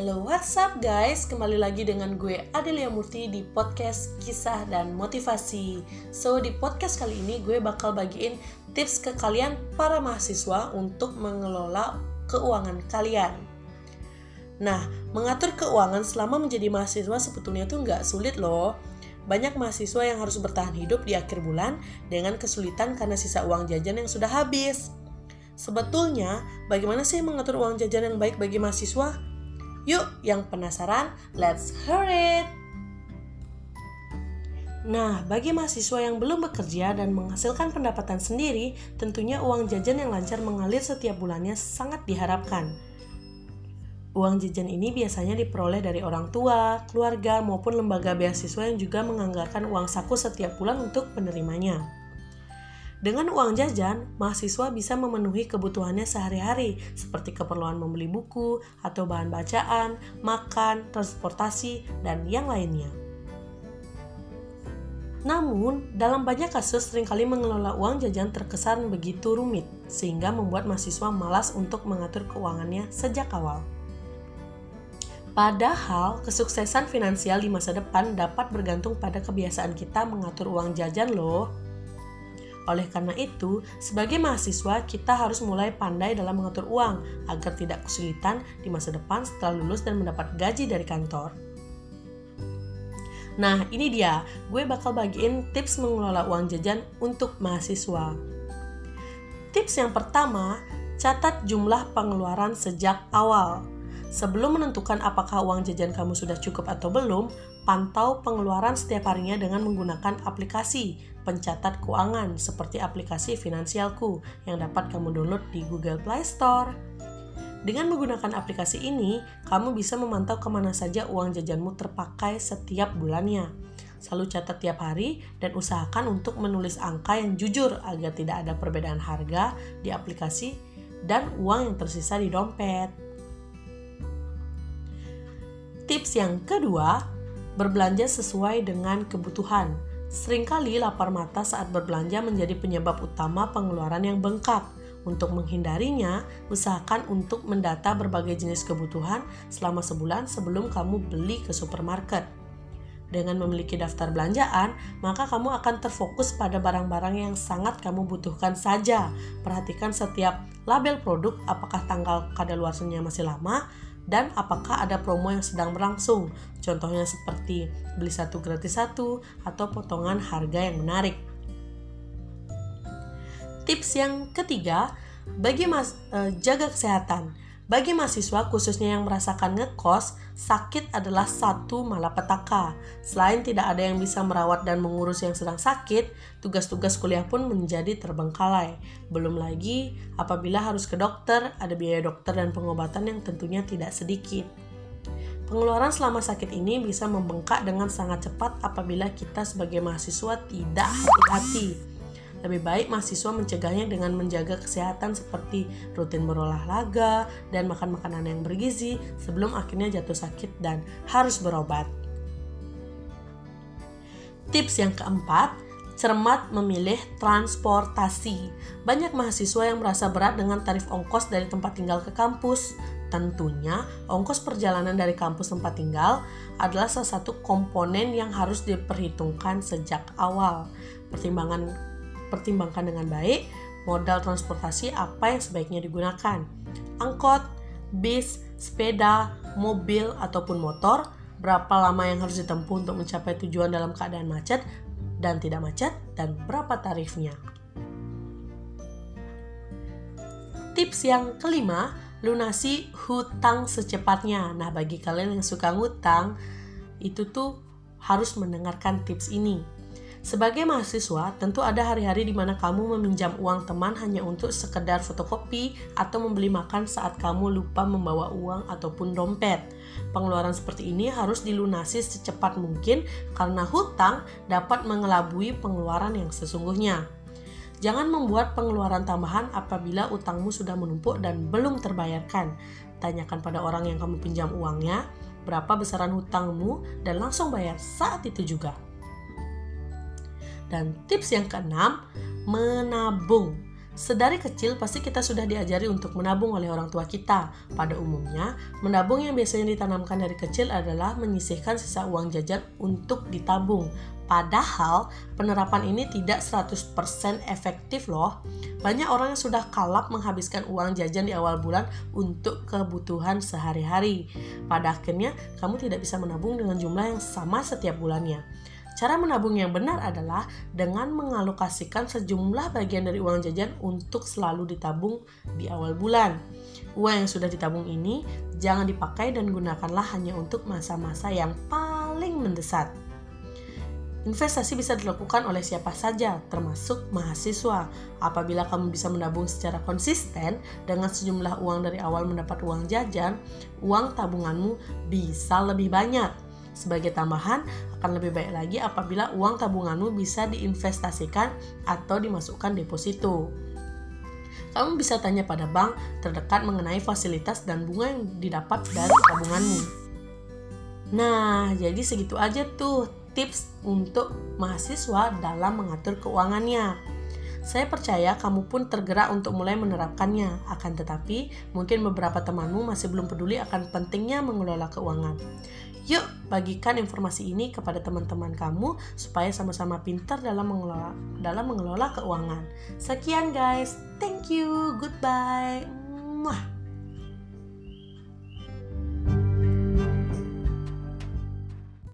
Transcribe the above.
Hello, what's up guys? Kembali lagi dengan gue Adelia Murti di podcast Kisah dan Motivasi. So, di podcast kali ini gue bakal bagiin tips ke kalian para mahasiswa untuk mengelola keuangan kalian. Nah, mengatur keuangan selama menjadi mahasiswa sebetulnya tuh nggak sulit loh. Banyak mahasiswa yang harus bertahan hidup di akhir bulan dengan kesulitan karena sisa uang jajan yang sudah habis. Sebetulnya, bagaimana sih mengatur uang jajan yang baik bagi mahasiswa? Yuk, yang penasaran, let's hear it! Nah, bagi mahasiswa yang belum bekerja dan menghasilkan pendapatan sendiri, tentunya uang jajan yang lancar mengalir setiap bulannya sangat diharapkan. Uang jajan ini biasanya diperoleh dari orang tua, keluarga, maupun lembaga beasiswa yang juga menganggarkan uang saku setiap bulan untuk penerimanya. Dengan uang jajan, mahasiswa bisa memenuhi kebutuhannya sehari-hari, seperti keperluan membeli buku atau bahan bacaan, makan, transportasi, dan yang lainnya. Namun, dalam banyak kasus sering kali mengelola uang jajan terkesan begitu rumit, sehingga membuat mahasiswa malas untuk mengatur keuangannya sejak awal. Padahal, kesuksesan finansial di masa depan dapat bergantung pada kebiasaan kita mengatur uang jajan loh. Oleh karena itu, sebagai mahasiswa kita harus mulai pandai dalam mengatur uang agar tidak kesulitan di masa depan setelah lulus dan mendapat gaji dari kantor. Nah, ini dia, gue bakal bagiin tips mengelola uang jajan untuk mahasiswa. Tips yang pertama, catat jumlah pengeluaran sejak awal. Sebelum menentukan apakah uang jajan kamu sudah cukup atau belum, pantau pengeluaran setiap harinya dengan menggunakan aplikasi pencatat keuangan seperti aplikasi Finansialku yang dapat kamu download di Google Play Store. Dengan menggunakan aplikasi ini, kamu bisa memantau ke mana saja uang jajanmu terpakai setiap bulannya. Selalu catat tiap hari dan usahakan untuk menulis angka yang jujur agar tidak ada perbedaan harga di aplikasi dan uang yang tersisa di dompet. Tips yang kedua, berbelanja sesuai dengan kebutuhan. Seringkali lapar mata saat berbelanja menjadi penyebab utama pengeluaran yang bengkak. Untuk menghindarinya, usahakan untuk mendata berbagai jenis kebutuhan selama sebulan sebelum kamu beli ke supermarket. Dengan memiliki daftar belanjaan, maka kamu akan terfokus pada barang-barang yang sangat kamu butuhkan saja. Perhatikan setiap label produk, apakah tanggal kadaluarsanya masih lama, dan apakah ada promo yang sedang berlangsung. Contohnya seperti beli satu gratis satu atau potongan harga yang menarik. Tips yang ketiga, bagi mas, eh, jaga kesehatan. Bagi mahasiswa khususnya yang merasakan ngekos, sakit adalah satu malapetaka. Selain tidak ada yang bisa merawat dan mengurus yang sedang sakit, tugas-tugas kuliah pun menjadi terbengkalai. Belum lagi apabila harus ke dokter, ada biaya dokter dan pengobatan yang tentunya tidak sedikit. Pengeluaran selama sakit ini bisa membengkak dengan sangat cepat apabila kita sebagai mahasiswa tidak hati-hati. Lebih baik mahasiswa mencegahnya dengan menjaga kesehatan seperti rutin berolahraga dan makan makanan yang bergizi sebelum akhirnya jatuh sakit dan harus berobat. Tips yang keempat, cermat memilih transportasi. Banyak mahasiswa yang merasa berat dengan tarif ongkos dari tempat tinggal ke kampus. Tentunya, ongkos perjalanan dari kampus tempat tinggal adalah salah satu komponen yang harus diperhitungkan sejak awal. Pertimbangan pertimbangkan dengan baik modal transportasi apa yang sebaiknya digunakan. Angkot, bis, sepeda, mobil, ataupun motor, berapa lama yang harus ditempuh untuk mencapai tujuan dalam keadaan macet dan tidak macet, dan berapa tarifnya. Tips yang kelima, lunasi hutang secepatnya. Nah, bagi kalian yang suka ngutang, itu tuh harus mendengarkan tips ini sebagai mahasiswa, tentu ada hari-hari di mana kamu meminjam uang teman hanya untuk sekedar fotokopi atau membeli makan saat kamu lupa membawa uang ataupun dompet. Pengeluaran seperti ini harus dilunasi secepat mungkin karena hutang dapat mengelabui pengeluaran yang sesungguhnya. Jangan membuat pengeluaran tambahan apabila utangmu sudah menumpuk dan belum terbayarkan. Tanyakan pada orang yang kamu pinjam uangnya, berapa besaran hutangmu, dan langsung bayar saat itu juga. Dan tips yang keenam, menabung. Sedari kecil pasti kita sudah diajari untuk menabung oleh orang tua kita. Pada umumnya, menabung yang biasanya ditanamkan dari kecil adalah menyisihkan sisa uang jajan untuk ditabung. Padahal penerapan ini tidak 100% efektif loh. Banyak orang yang sudah kalap menghabiskan uang jajan di awal bulan untuk kebutuhan sehari-hari. Pada akhirnya, kamu tidak bisa menabung dengan jumlah yang sama setiap bulannya. Cara menabung yang benar adalah dengan mengalokasikan sejumlah bagian dari uang jajan untuk selalu ditabung di awal bulan. Uang yang sudah ditabung ini jangan dipakai dan gunakanlah hanya untuk masa-masa yang paling mendesak. Investasi bisa dilakukan oleh siapa saja, termasuk mahasiswa. Apabila kamu bisa menabung secara konsisten dengan sejumlah uang dari awal mendapat uang jajan, uang tabunganmu bisa lebih banyak. Sebagai tambahan, akan lebih baik lagi apabila uang tabunganmu bisa diinvestasikan atau dimasukkan deposito. Kamu bisa tanya pada bank terdekat mengenai fasilitas dan bunga yang didapat dari tabunganmu. Nah, jadi segitu aja tuh tips untuk mahasiswa dalam mengatur keuangannya. Saya percaya kamu pun tergerak untuk mulai menerapkannya, akan tetapi mungkin beberapa temanmu masih belum peduli akan pentingnya mengelola keuangan. Yuk, bagikan informasi ini kepada teman-teman kamu supaya sama-sama pintar dalam mengelola dalam mengelola keuangan. Sekian guys. Thank you. Goodbye. Mwah.